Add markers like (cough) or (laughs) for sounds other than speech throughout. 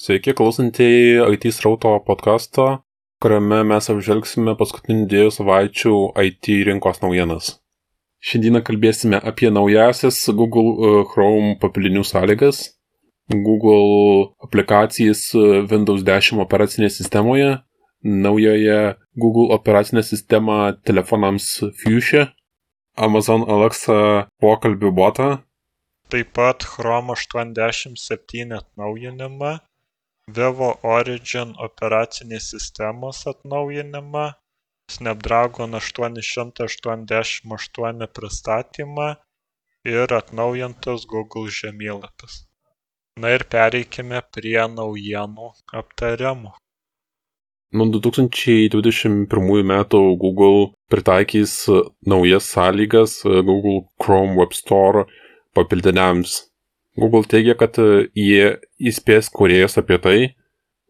Sveiki klausantieji IT srauto podkasto, kuriame mes apžvelgsime paskutinių dviejų savaičių IT rinkos naujienas. Šiandieną kalbėsime apie naujasias Google e, Chrome papildinių sąlygas, Google aplikacijas e, Windows 10 operacinėje sistemoje, naujoje Google operacinę sistemą telefonams Fuchsia, Amazon Alexa pokalbių botą, taip pat Chrome 87 atnaujinimą Vivo Origin operacinės sistemos atnaujinimą, Snapdragon 888 pristatymą ir atnaujintas Google žemėlapis. Na ir pereikime prie naujienų aptariamų. Nuo 2021 metų Google pritaikys naujas sąlygas Google Chrome Web Store papildiniams Google teigia, kad e, jie įspės kuriejas apie tai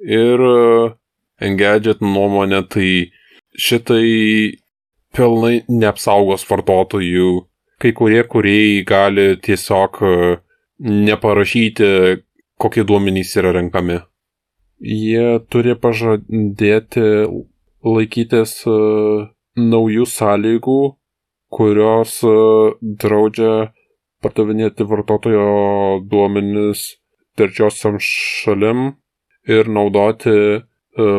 ir e, Engadget nuomonė tai šitai pilnai neapsaugos vartotojų. Kai kurie kuriejai gali tiesiog e, neparašyti, kokie duomenys yra renkami. Jie turi pažadėti laikytis naujų sąlygų, kurios draudžia pardavinėti vartotojo duomenis trečiosiam šalim ir naudoti e,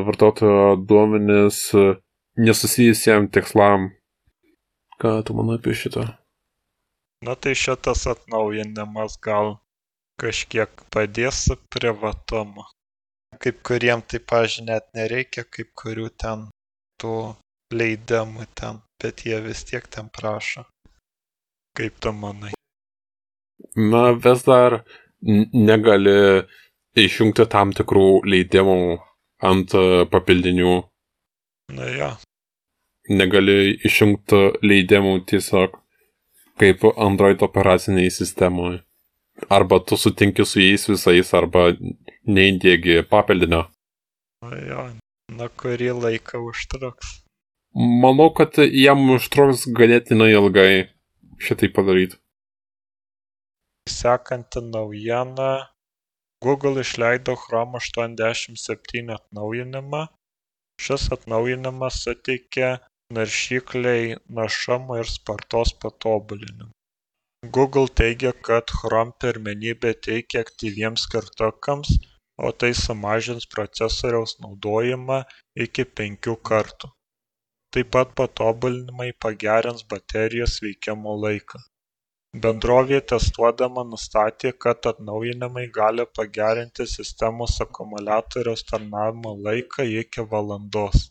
vartotojo duomenis e, nesusijusiem tikslam. Ką tu manai apie šitą? Na tai šitas atnaujinimas gal kažkiek padės su privatumu. Kaip kuriem tai pažinėt nereikia, kaip kurių ten tų leidimų ten, bet jie vis tiek ten prašo. Kaip tu manai? Na, vis dar negali išjungti tam tikrų leidimų ant e, papildinių. Na ja. Negali išjungti leidimų tiesiog kaip Android operaciniai sistemoje. Arba tu sutinki su jais visais, arba neįdėgi papildinio. Na ja, na kurį laiką užtruks. Manau, kad jam užtruks ganėtinai ilgai šitai padaryti. Sekanti naujiena Google išleido Chrome 87 atnaujinimą. Šis atnaujinimas suteikia naršyklei našumo ir spartos patobulinimų. Google teigia, kad Chrome pirmenybę teikia aktyviems skirtukams, o tai sumažins procesoriaus naudojimą iki penkių kartų. Taip pat patobulinimai pagerins baterijos veikimo laiką. Bendrovė testuodama nustatė, kad atnaujinimai gali pagerinti sistemos akumuliatoriaus tarnavimo laiką iki valandos.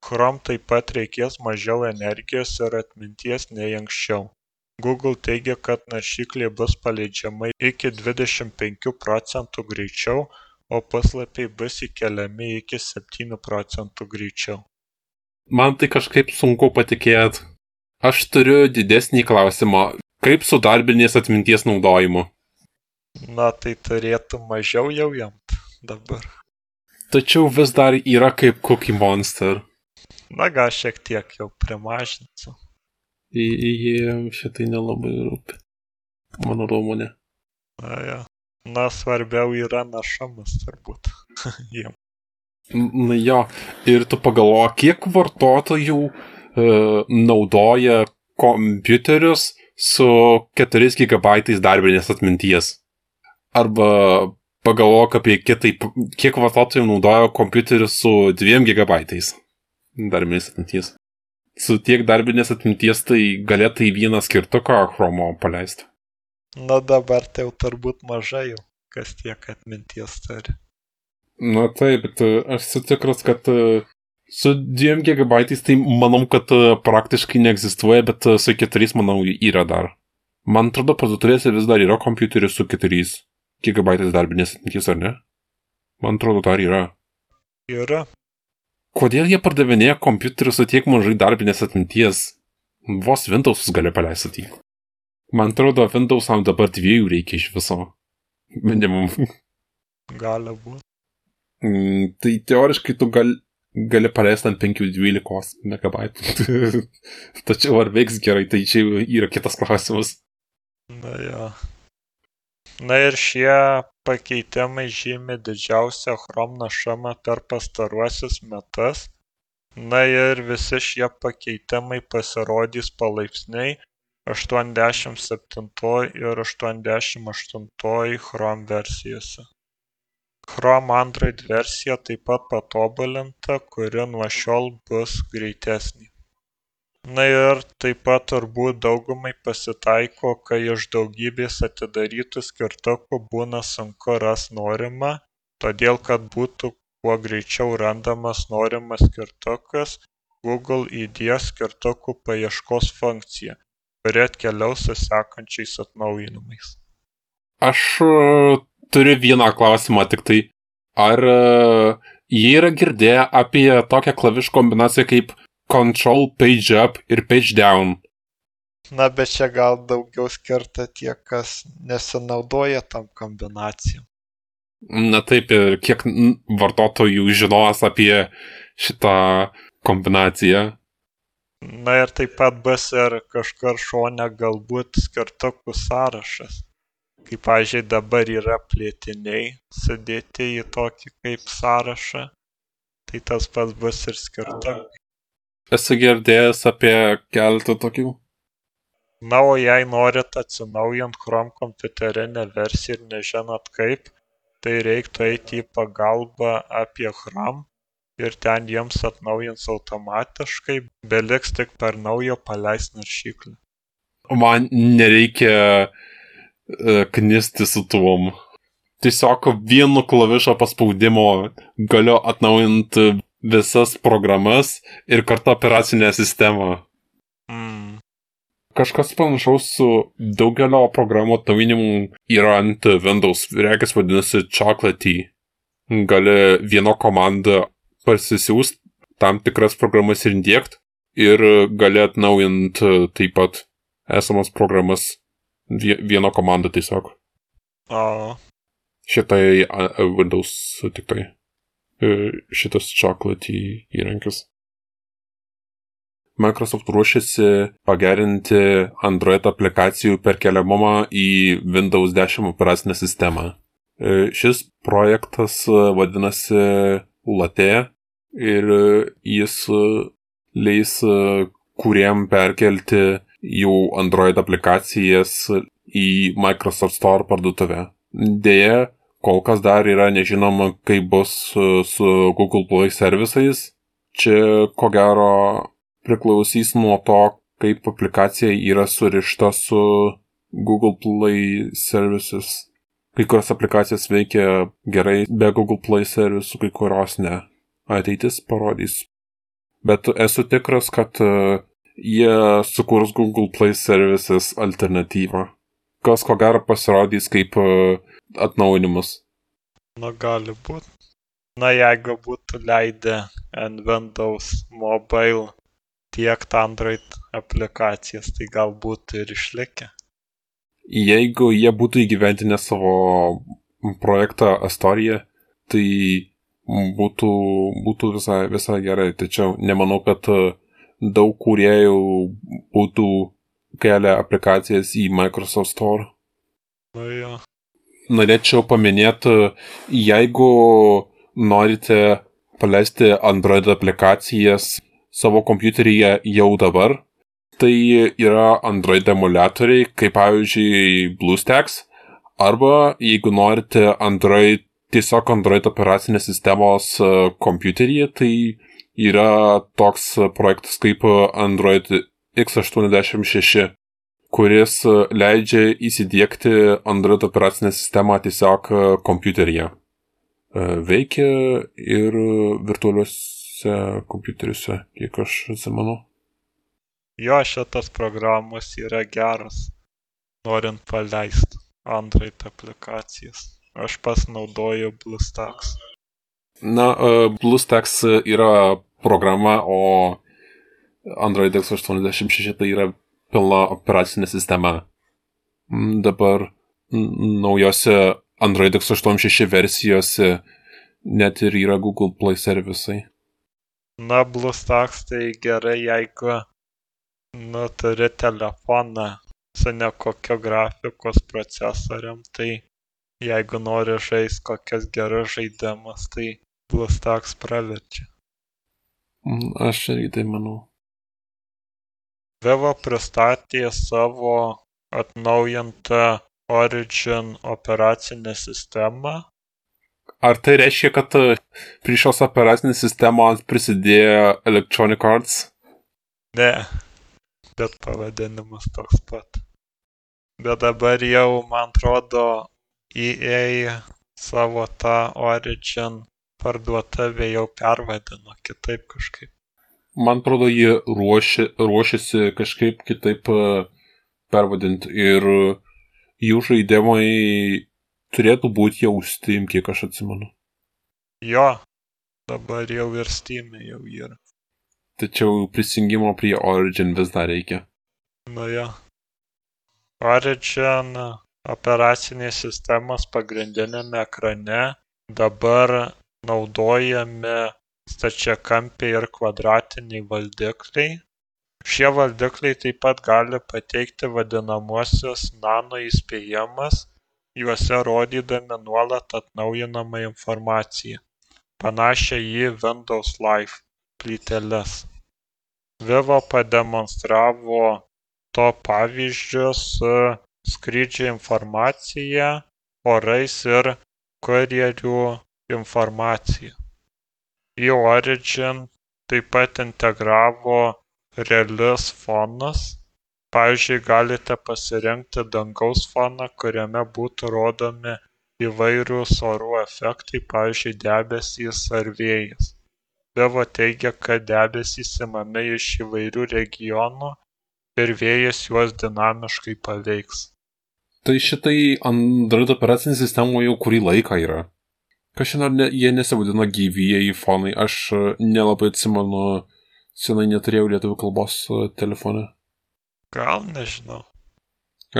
Chrome taip pat reikės mažiau energijos ir atminties nei anksčiau. Google teigia, kad naršyklė bus paleidžiama iki 25 procentų greičiau, o puslapiai bus įkeliami iki 7 procentų greičiau. Man tai kažkaip sunku patikėti. Aš turiu didesnį klausimą. Kaip su darbinės atminties naudojimu? Na, tai turėtų mažiau jau jam dabar. Tačiau vis dar yra kaip Cookie Monster. Na, gal šiek tiek jau primažinsiu. Jie šitai nelabai rūpi. Mano nuomonė. Na, ja. Na, svarbiau yra našamas turbūt. (laughs) Jiem. Na jo, ir tu pagalvo, kiek vartotojų e, naudoja kompiuterius su 4 GB darbinės atminties. Arba pagalvok apie kitai, kiek vartotojų naudojo kompiuterį su 2 GB darbinės atminties. Su tiek darbinės atminties tai galėtų į vieną skirtuką Chromo paleisti. Na dabar tai jau turbūt mažai kas tiek atminties turi. Na taip, bet aš esu tikras, kad Su 2 gigabaitais tai manau, kad e, praktiškai neegzistuoja, bet e, su 4 manau yra dar. Man atrodo, parduotuvėse vis dar yra kompiuteris su 4 gigabaitais darbinės atminties, ar ne? Man atrodo, dar yra. Yra. Kodėl jie pardavinėja kompiuterį su tiek mažai darbinės atminties? Vos Windowsus gali paleisti. Man atrodo, Windowsam dabar dviejų reikia iš viso. Minimum. Gali būti. Mm, tai teoriškai tu gal, gali paleisti ant 512 megabaitų. (laughs) Tačiau ar veiks gerai, tai čia yra kitas klausimas. Na jo. Na ir šie pakeitimai žymi didžiausią Chrome našumą per pastaruosius metus. Na ir visi šie pakeitimai pasirodys palaipsniui 87 ir 88 Chrome versijose. Chrome Android versija taip pat patobulinta, kuri nuo šiol bus greitesnė. Na ir taip pat turbūt daugumai pasitaiko, kai iš daugybės atidarytų skirtukų būna sunku ras norimą, todėl kad būtų kuo greičiau randamas norimas skirtukas, Google įdės skirtukų paieškos funkciją, kuri atkeliaus su sekančiais atnaujinimais. Aš turiu vieną klausimą tik tai. Ar uh, jie yra girdėję apie tokią klavišų kombinaciją kaip Control Page Up ir Page Down? Na, bet čia gal daugiau skirta tie, kas nesinaudoja tam kombinacijom. Na taip, ir kiek vartotojų žinos apie šitą kombinaciją. Na ir taip pat bus ir kažkur šone galbūt skirtukų sąrašas kaip pavyzdžiui dabar yra plėtiniai sudėti į tokį kaip sąrašą, tai tas pats bus ir skirta. Esu girdėjęs apie keletą tokių. Na, o jei norit atsinaujant Chrome kompiuterinę versiją ir nežinot kaip, tai reiktų eiti į pagalbą apie Chrome ir ten jiems atnaujins automatiškai, beliks tik per naujo paleist naršyklę. Man nereikia uh, knisti su tuom. Tiesiog vienu klavišo paspaudimo galiu atnaujinti visas programas ir kartu operacinę sistemą. Mm. Kažkas panašaus su daugelio programų atnaujinimu yra ant Windows, reikės vadinasi Chocolatey. Gali vieno komandą parsisiųsti tam tikras programas ir indėkt ir gali atnaujinti taip pat esamas programas vieno komanda tiesiog. O. Šitai Windows tik tai. E, šitas chocolate įrankis. Microsoft ruošiasi pagerinti Android aplikacijų perkeliamumą į Windows 10 operacinę sistemą. E, šis projektas vadinasi Latte ir jis leis kuriem perkelti jų Android aplikacijas į Microsoft Store parduotuvę. Deja, kol kas dar yra nežinoma, kaip bus su Google Play servisais. Čia ko gero priklausys nuo to, kaip aplikacija yra surišta su Google Play services. Kai kurios aplikacijas veikia gerai be Google Play servisų, kai kurios ne. Ateitis parodys. Bet esu tikras, kad jie sukurs Google Play Services alternatyvą, kas ko gero pasirodys kaip e, atnaujinimas. Na, gali būti. Na, jeigu būtų leidę ant Windows Mobile tiek Android aplikacijas, tai galbūt ir išlikę. Jeigu jie būtų įgyventinę savo projektą Astoria, tai būtų, būtų visai, visai gerai. Tačiau nemanau, kad uh, daug kuriejų būtų kelia aplikacijas į Microsoft Store. Na, ja. Norėčiau paminėti, jeigu norite paleisti Android aplikacijas savo kompiuteryje jau dabar, tai yra Android emulatoriai, kaip pavyzdžiui BlueStacks, arba jeigu norite Android, tiesiog Android operacinės sistemos kompiuteryje, tai yra toks projektas kaip Android x86, kuris leidžia įsidėkti Android operacinę sistemą tiesiog kompiuteryje. Veikia ir virtualiuose kompiuteriuose, kiek aš atsimenu. Jo, šitas programos yra geras, norint paleisti Android aplikacijas. Aš pasinaudoju BlueStacks. Na, BlueStacks yra programa, o Android X86 tai yra pilna operacinė sistema. Mm, dabar naujose Android X86 versijose net ir yra Google Play servisai. Na, BlueStacks tai gerai, jeigu nu, turi telefoną su nekokio grafikos procesoriam, tai jeigu nori žaisti kokias geras žaidimas, tai BlueStacks praverčia. Mm, Aš irgi tai manau. Vivo pristatė savo atnaujintą Origin operacinę sistemą. Ar tai reiškia, kad e, prie šios operacinės sistemos prisidėjo Electronic Arts? Ne, bet pavadinimas toks pat. Bet dabar jau, man atrodo, EA savo tą Origin parduotuvę jau pervadino kitaip kažkaip. Man atrodo, jie ruoši, ruošiasi kažkaip kitaip e, pervadinti ir e, jų žaidimai turėtų būti jau Steam, kiek aš atsimenu. Jo, dabar jau ir Steam jau yra. Tačiau prisijungimo prie Origin vis dar reikia. Nu jo. Origin operacinės sistemos pagrindinėme ekrane dabar naudojami stačiakampiai ir kvadratiniai valdikliai. Šie valdikliai taip pat gali pateikti vadinamuosius nano įspėjimus, juose rodydami nuolat atnaujinamą informaciją, panašią į Windows Live plyteles. Vivo pademonstravo to pavyzdžius su skrydžio informacija, orais ir kurjerių informacija. Į Origin taip pat integravo realius fonus. Pavyzdžiui, galite pasirinkti dangaus foną, kuriame būtų rodomi įvairūs orų efektai, pavyzdžiui, debesys ar vėjas. Vivo teigia, kad debesys imami iš įvairių regionų ir vėjas juos dinamiškai paveiks. Tai šitai Android operacinė sistema jau kurį laiką yra. Kažin ar ne, jie nesivadino gyvieji fonai, aš e, nelabai atsimenu, senai neturėjau lietuvių kalbos e, telefone. Gal nežinau.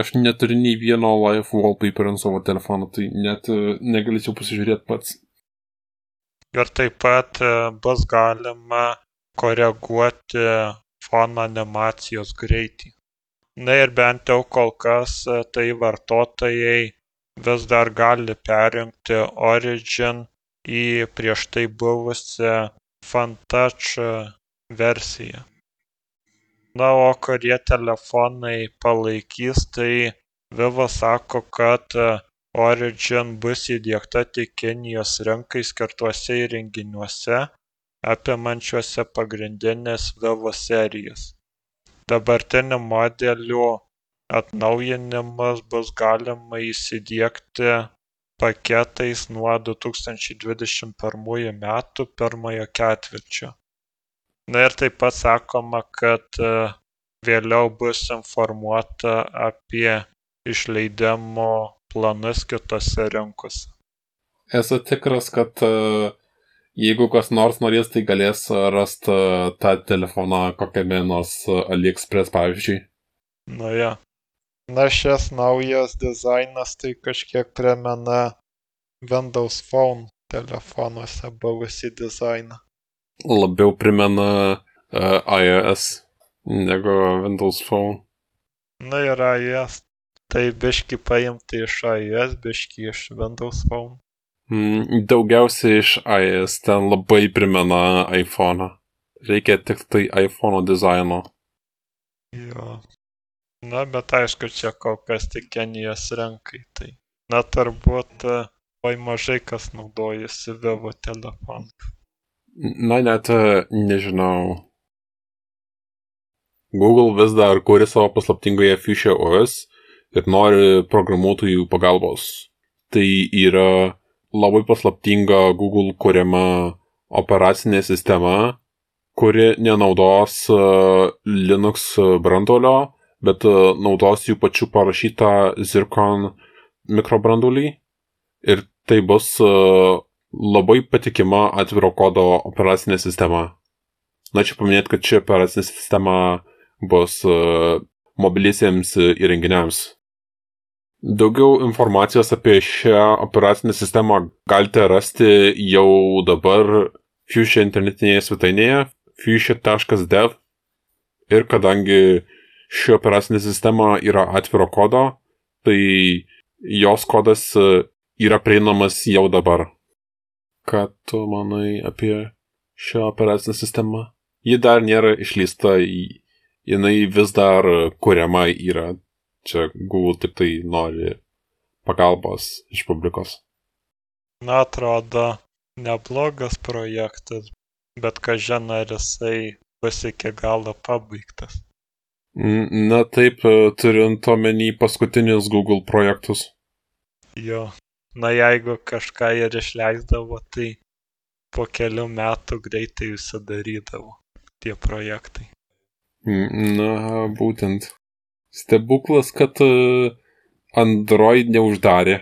Aš neturiu nei vieno live wallpaper ant savo telefono, tai net e, negalėčiau pasižiūrėti pats. Ir taip pat bus galima koreguoti fono animacijos greitį. Na ir bent jau kol kas tai vartotojai vis dar gali perjungti Origin į prieš tai buvusią FunTouch versiją. Na, o kurie telefonai palaikys, tai Vivo sako, kad Origin bus įdėkta tik Kinijos rinkai skirtuose įrenginiuose, apimančiuose pagrindinės Vivo serijas. Dabartinių modelių atnaujinimus bus galima įsidiegti paketais nuo 2021 metų pirmojo ketvirčio. Na ir taip pat sakoma, kad e, vėliau bus informuota apie išleidimo planus kitose rinkose. Esu tikras, kad e, jeigu kas nors norės, tai galės rasti e, tą telefoną kokiame nors AliExpress, pavyzdžiui. Nu ja. Na šis naujas dizainas tai kažkiek primena Windows Phone telefonuose buvusį dizainą. Labiau primena uh, iOS negu Windows Phone. Na ir iOS. Tai biški paimti iš iOS, biški iš Windows Phone. Mm, daugiausiai iš iOS ten labai primena iPhone. Reikia tik tai iPhone dizaino. Jo. Na, bet aišku, čia kol kas tik Kenijos rinkai. Tai, na, turbūt labai mažai kas naudojasi Vivo telefonu. Na, net nežinau. Google vis dar kūrė savo paslaptingoje Fuchsia OS ir nori programuotojų pagalbos. Tai yra labai paslaptinga Google kuriama operacinė sistema, kuri nenaudos Linux brandolio, bet e, naudos jų pačių parašytą Zircon mikrobrandulį ir tai bus e, labai patikima atviro kodo operacinė sistema. Na čia paminėti, kad ši operacinė sistema bus e, mobiliesiems įrenginiams. Daugiau informacijos apie šią operacinę sistemą galite rasti jau dabar Fuchsia internetinėje svetainėje fuchsia.dev ir kadangi ši operacinė sistema yra atviro kodo, tai jos kodas e, yra prieinamas jau dabar. Ką tu manai apie šią operacinę sistemą? Ji dar nėra išleista, jinai vis dar kuriama yra. Čia Google tik tai nori pagalbos iš publikos. Na, atrodo, neblogas projektas, bet kažin ar jisai bus iki galo pabaigtas. Na taip, turint omeny paskutinius Google projektus. Jo, na jeigu kažką ir išleisdavo, tai po kelių metų greitai užsidarydavo tie projektai. Na, būtent. Stebuklas, kad e, Android neuždarė.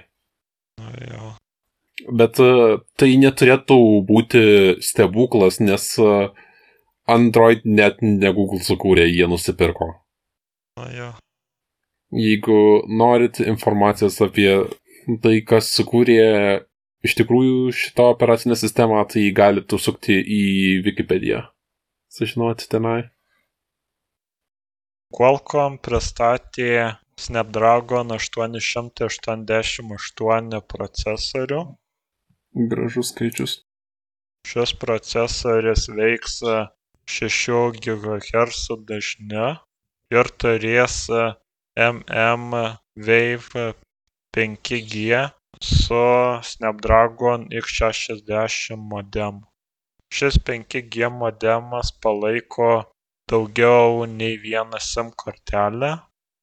Na jo. Bet e, tai neturėtų būti stebuklas, nes uh, Android net ne Google sukūrė, jie nusipirko. Na jo. Jeigu norit informacijos apie tai, kas sukūrė iš tikrųjų šitą operacinę sistemą, tai galite užsukti į Wikipediją. Sužinoti tenai. Qualcomm pristatė Snapdragon 888 procesorių. Gražus skaičius. Šis procesorius veiks 6 GHz dažniu ir turės MM Wave 5G su Snapdragon X60 modemu. Šis 5G modemas palaiko daugiau nei vieną SIM kortelę,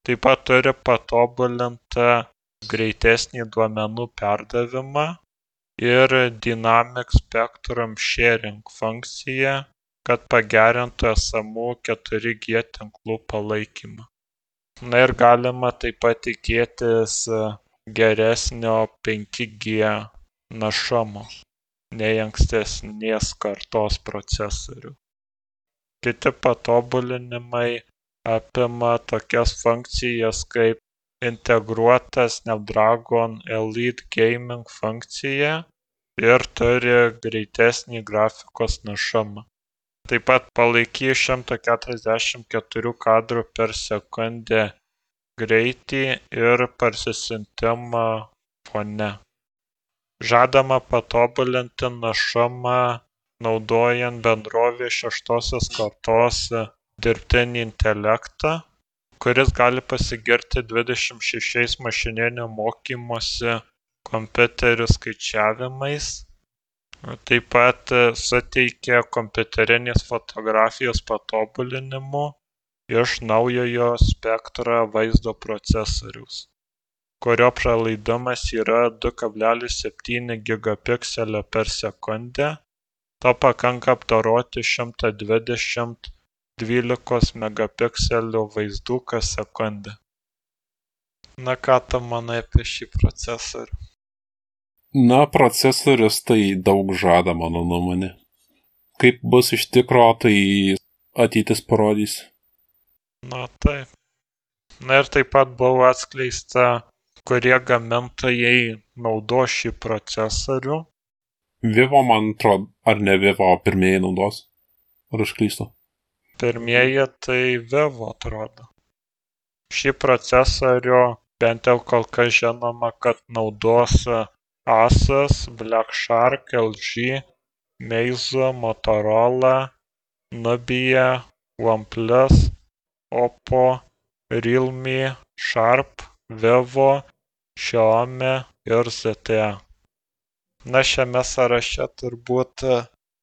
taip pat turi patobulintą greitesnį duomenų perdavimą ir Dynamic Spectrum Sharing funkciją kad pagerintų esamų 4G tinklų palaikymą. Na ir galima taip pat tikėtis e, geresnio 5G našumo nei ankstesnės kartos procesorių. Kiti patobulinimai apima tokias funkcijas kaip integruota Snapdragon Elite Gaming funkcija ir turi greitesnį grafikos našumą taip pat palaikys 144 kadrų per sekundę greitį ir parsisiuntimą fone. Žadama patobulinti našumą naudojant bendrovės šeštosios kartos dirbtinį intelektą, kuris gali pasigirti 26 mašininio mokymosi kompiuterių skaičiavimais Taip pat e, suteikia kompiuterinės fotografijos patobulinimų iš naujojo Spectra vaizdo procesoriaus, kurio pralaidumas yra 2,7 gigapikselio per sekundę, to pakanka apdoroti 120 12 megapikselių vaizdų kas sekundę. Na ką tu manai apie šį procesorių? Na, procesorius tai daug žada, mano nuomonė. Kaip bus iš tikro, tai ateitis parodys. Na taip. Na ir taip pat buvo atskleista, kurie gamintojai naudo šį procesorių. Vivo, man atrodo, ar ne Vivo pirmieji naudos? Ar aš klystu? Pirmieji tai Vivo atrodo. Šį procesorių bent jau kol kas žinoma, kad naudos Asus, Black Shark, LG, Meizu, Motorola, Nubia, OnePlus, Oppo, Realme, Sharp, Vivo, Xiaomi ir ZTE. Na šiame sąraše turbūt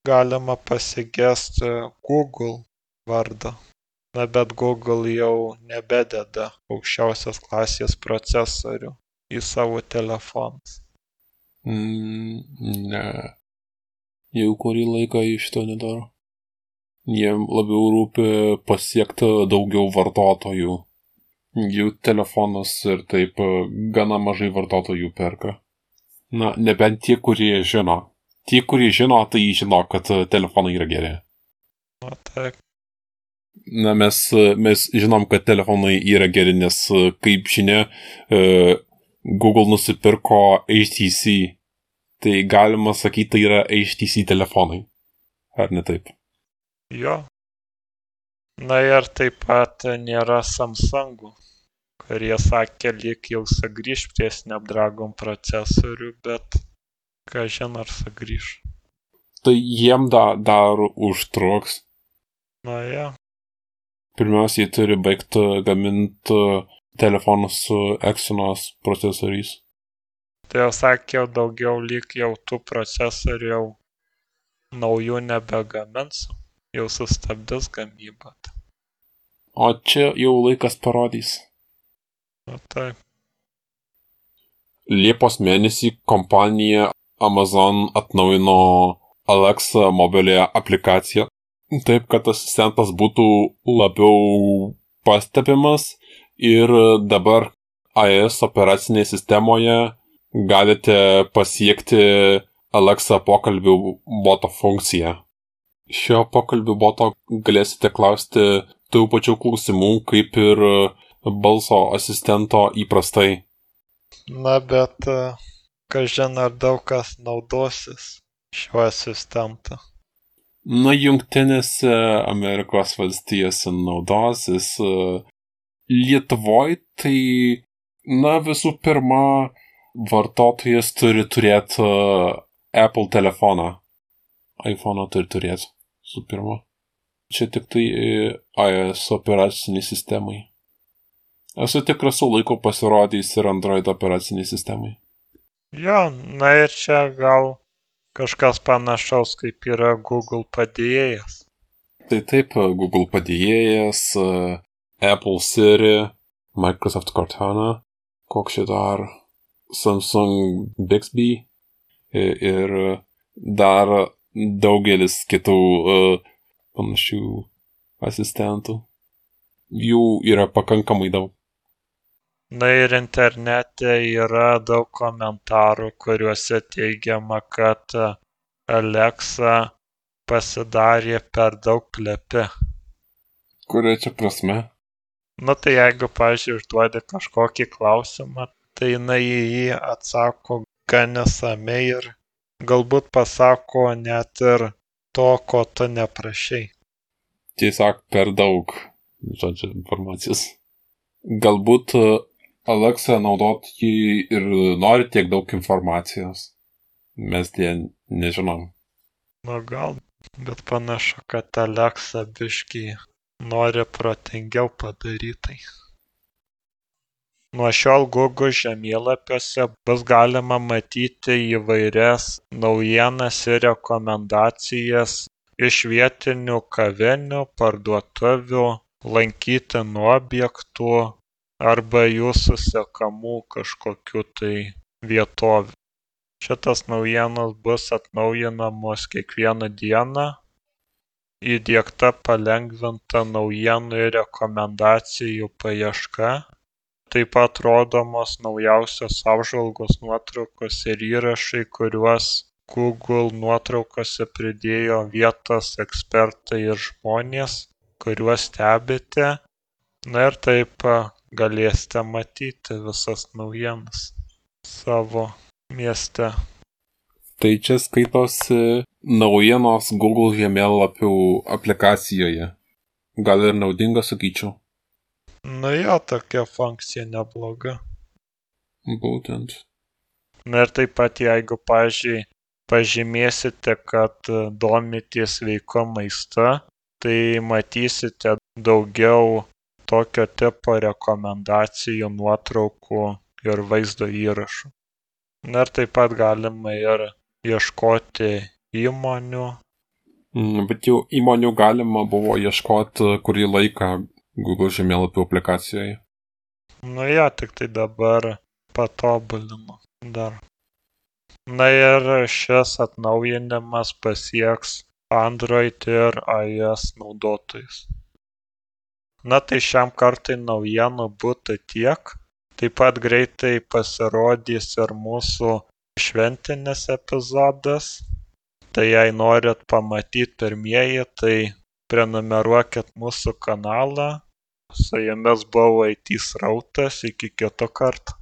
galima pasigesti Google vardą. Na bet Google jau nebededa aukščiausios klasės procesorių į savo telefonus. Mm, ne. Jau kurį laiką iš to nedaro. Jiem labiau rūpi pasiekti daugiau vartotojų. Jų telefonas ir taip gana mažai vartotojų perka. Na, nebent tie, kurie žino. Tie, kurie žino, tai žino, kad telefonai yra geri. Na, taip. Na, mes, mes žinom, kad telefonai yra geri, nes, kaip žinia, Google nusipirko HTC, tai galima sakyti, tai yra HTC telefonai. Ar ne taip? Jo. Na ir taip pat nėra Samsungų, jie sakė, lyg jau sugrįž prie Snapdragon procesorių, bet ką žin ar sugrįž. Tai jiem da, dar užtruks. Na, ja. Pirmiausia, jie turi baigti gaminti telefonus su Exynos procesoriais. Tai jau sakiau, daugiau lyg jau tų procesorių jau naujų nebegamins, jau sustabdys gamybą. O čia jau laikas parodys. Na taip. Liepos mėnesį kompanija Amazon atnaujino Alexa mobilėje aplikaciją, taip kad asistentas būtų labiau pastebimas ir dabar iOS operacinėje sistemoje galite pasiekti Alexa pokalbių boto funkciją. Šio pokalbių boto galėsite klausti tų pačių klausimų kaip ir balso asistento įprastai. Na, bet kažin ar daug kas naudosis šiuo asistentu. Na, jungtinėse Amerikos valstijose naudosis. Lietuvoje tai, na, visų pirma, vartotojas turi turėti Apple telefoną. iPhone turi turėti, visų pirma. Čia tik tai iOS operaciniai sistemai. Esu tikras, su laiku pasirodys ir Android operaciniai sistemai. Jo, na ir čia gal kažkas panašaus kaip yra Google padėjėjas. Tai taip, Google padėjėjas, Apple Siri, Microsoft Cortana, koks čia dar, Samsung Bixby ir dar daugelis kitų uh, panašių asistentų. Jų yra pakankamai daug. Na ir internete yra daug komentarų, kuriuose teigiama, kad Alexa pasidarė per daug plepi. Kuria čia prasme? Nu tai jeigu, pažiūrėjau, užduodi kažkokį klausimą, tai jinai į jį atsako gan nesamiai ir galbūt pasako net ir to, ko tu neprašai. Tiesiog per daug, žodžiu, informacijos. Galbūt Alexa naudot jį ir nori tiek daug informacijos. Mes tie nežinom. Na gal, bet panašu, kad Alexa biški nori protingiau padarytai. Nuo šiol Google žemėlapiuose bus galima matyti įvairias naujienas ir rekomendacijas iš vietinių kavinių, parduotuvių, lankytinų objektų, arba jūsų sekamų kažkokių tai vietovių. Šitas naujienos bus atnaujinamos kiekvieną dieną, įdėkta palengvinta naujienų ir rekomendacijų paieška, taip pat rodomos naujausios apžvalgos nuotraukos ir įrašai, kuriuos Google nuotraukose pridėjo vietos ekspertai ir žmonės, kuriuos stebite. Na ir taip galėsite matyti visas naujienas savo mieste. Tai čia skaitosi naujienos Google žemėlapių aplikacijoje. Gal ir naudinga, sakyčiau. Nu jo, tokia funkcija nebloga. Būtent. Na ir taip pat, jeigu, pažiūrėjai, pažymėsite, kad domitės veiko maistu, tai matysite daugiau tokio tipo rekomendacijų nuotraukų ir vaizdo įrašų na ir taip pat galima ir ieškoti įmonių mm, Bet jau įmonių galima buvo ieškoti kurį laiką Google žemėlapių aplikacijoje. Nu jo, tik tai dabar patobulino dar. Na ir šis atnaujinimas pasieks Android ir iOS naudotojus na tai šiam kartui naujienų būtų tiek taip pat greitai pasirodys ir mūsų šventinis epizodas. Tai jei norit pamatyt pirmieji tai prenumeruokit mūsų kanalą. Su jumis buvo it srautas. Iki kito karto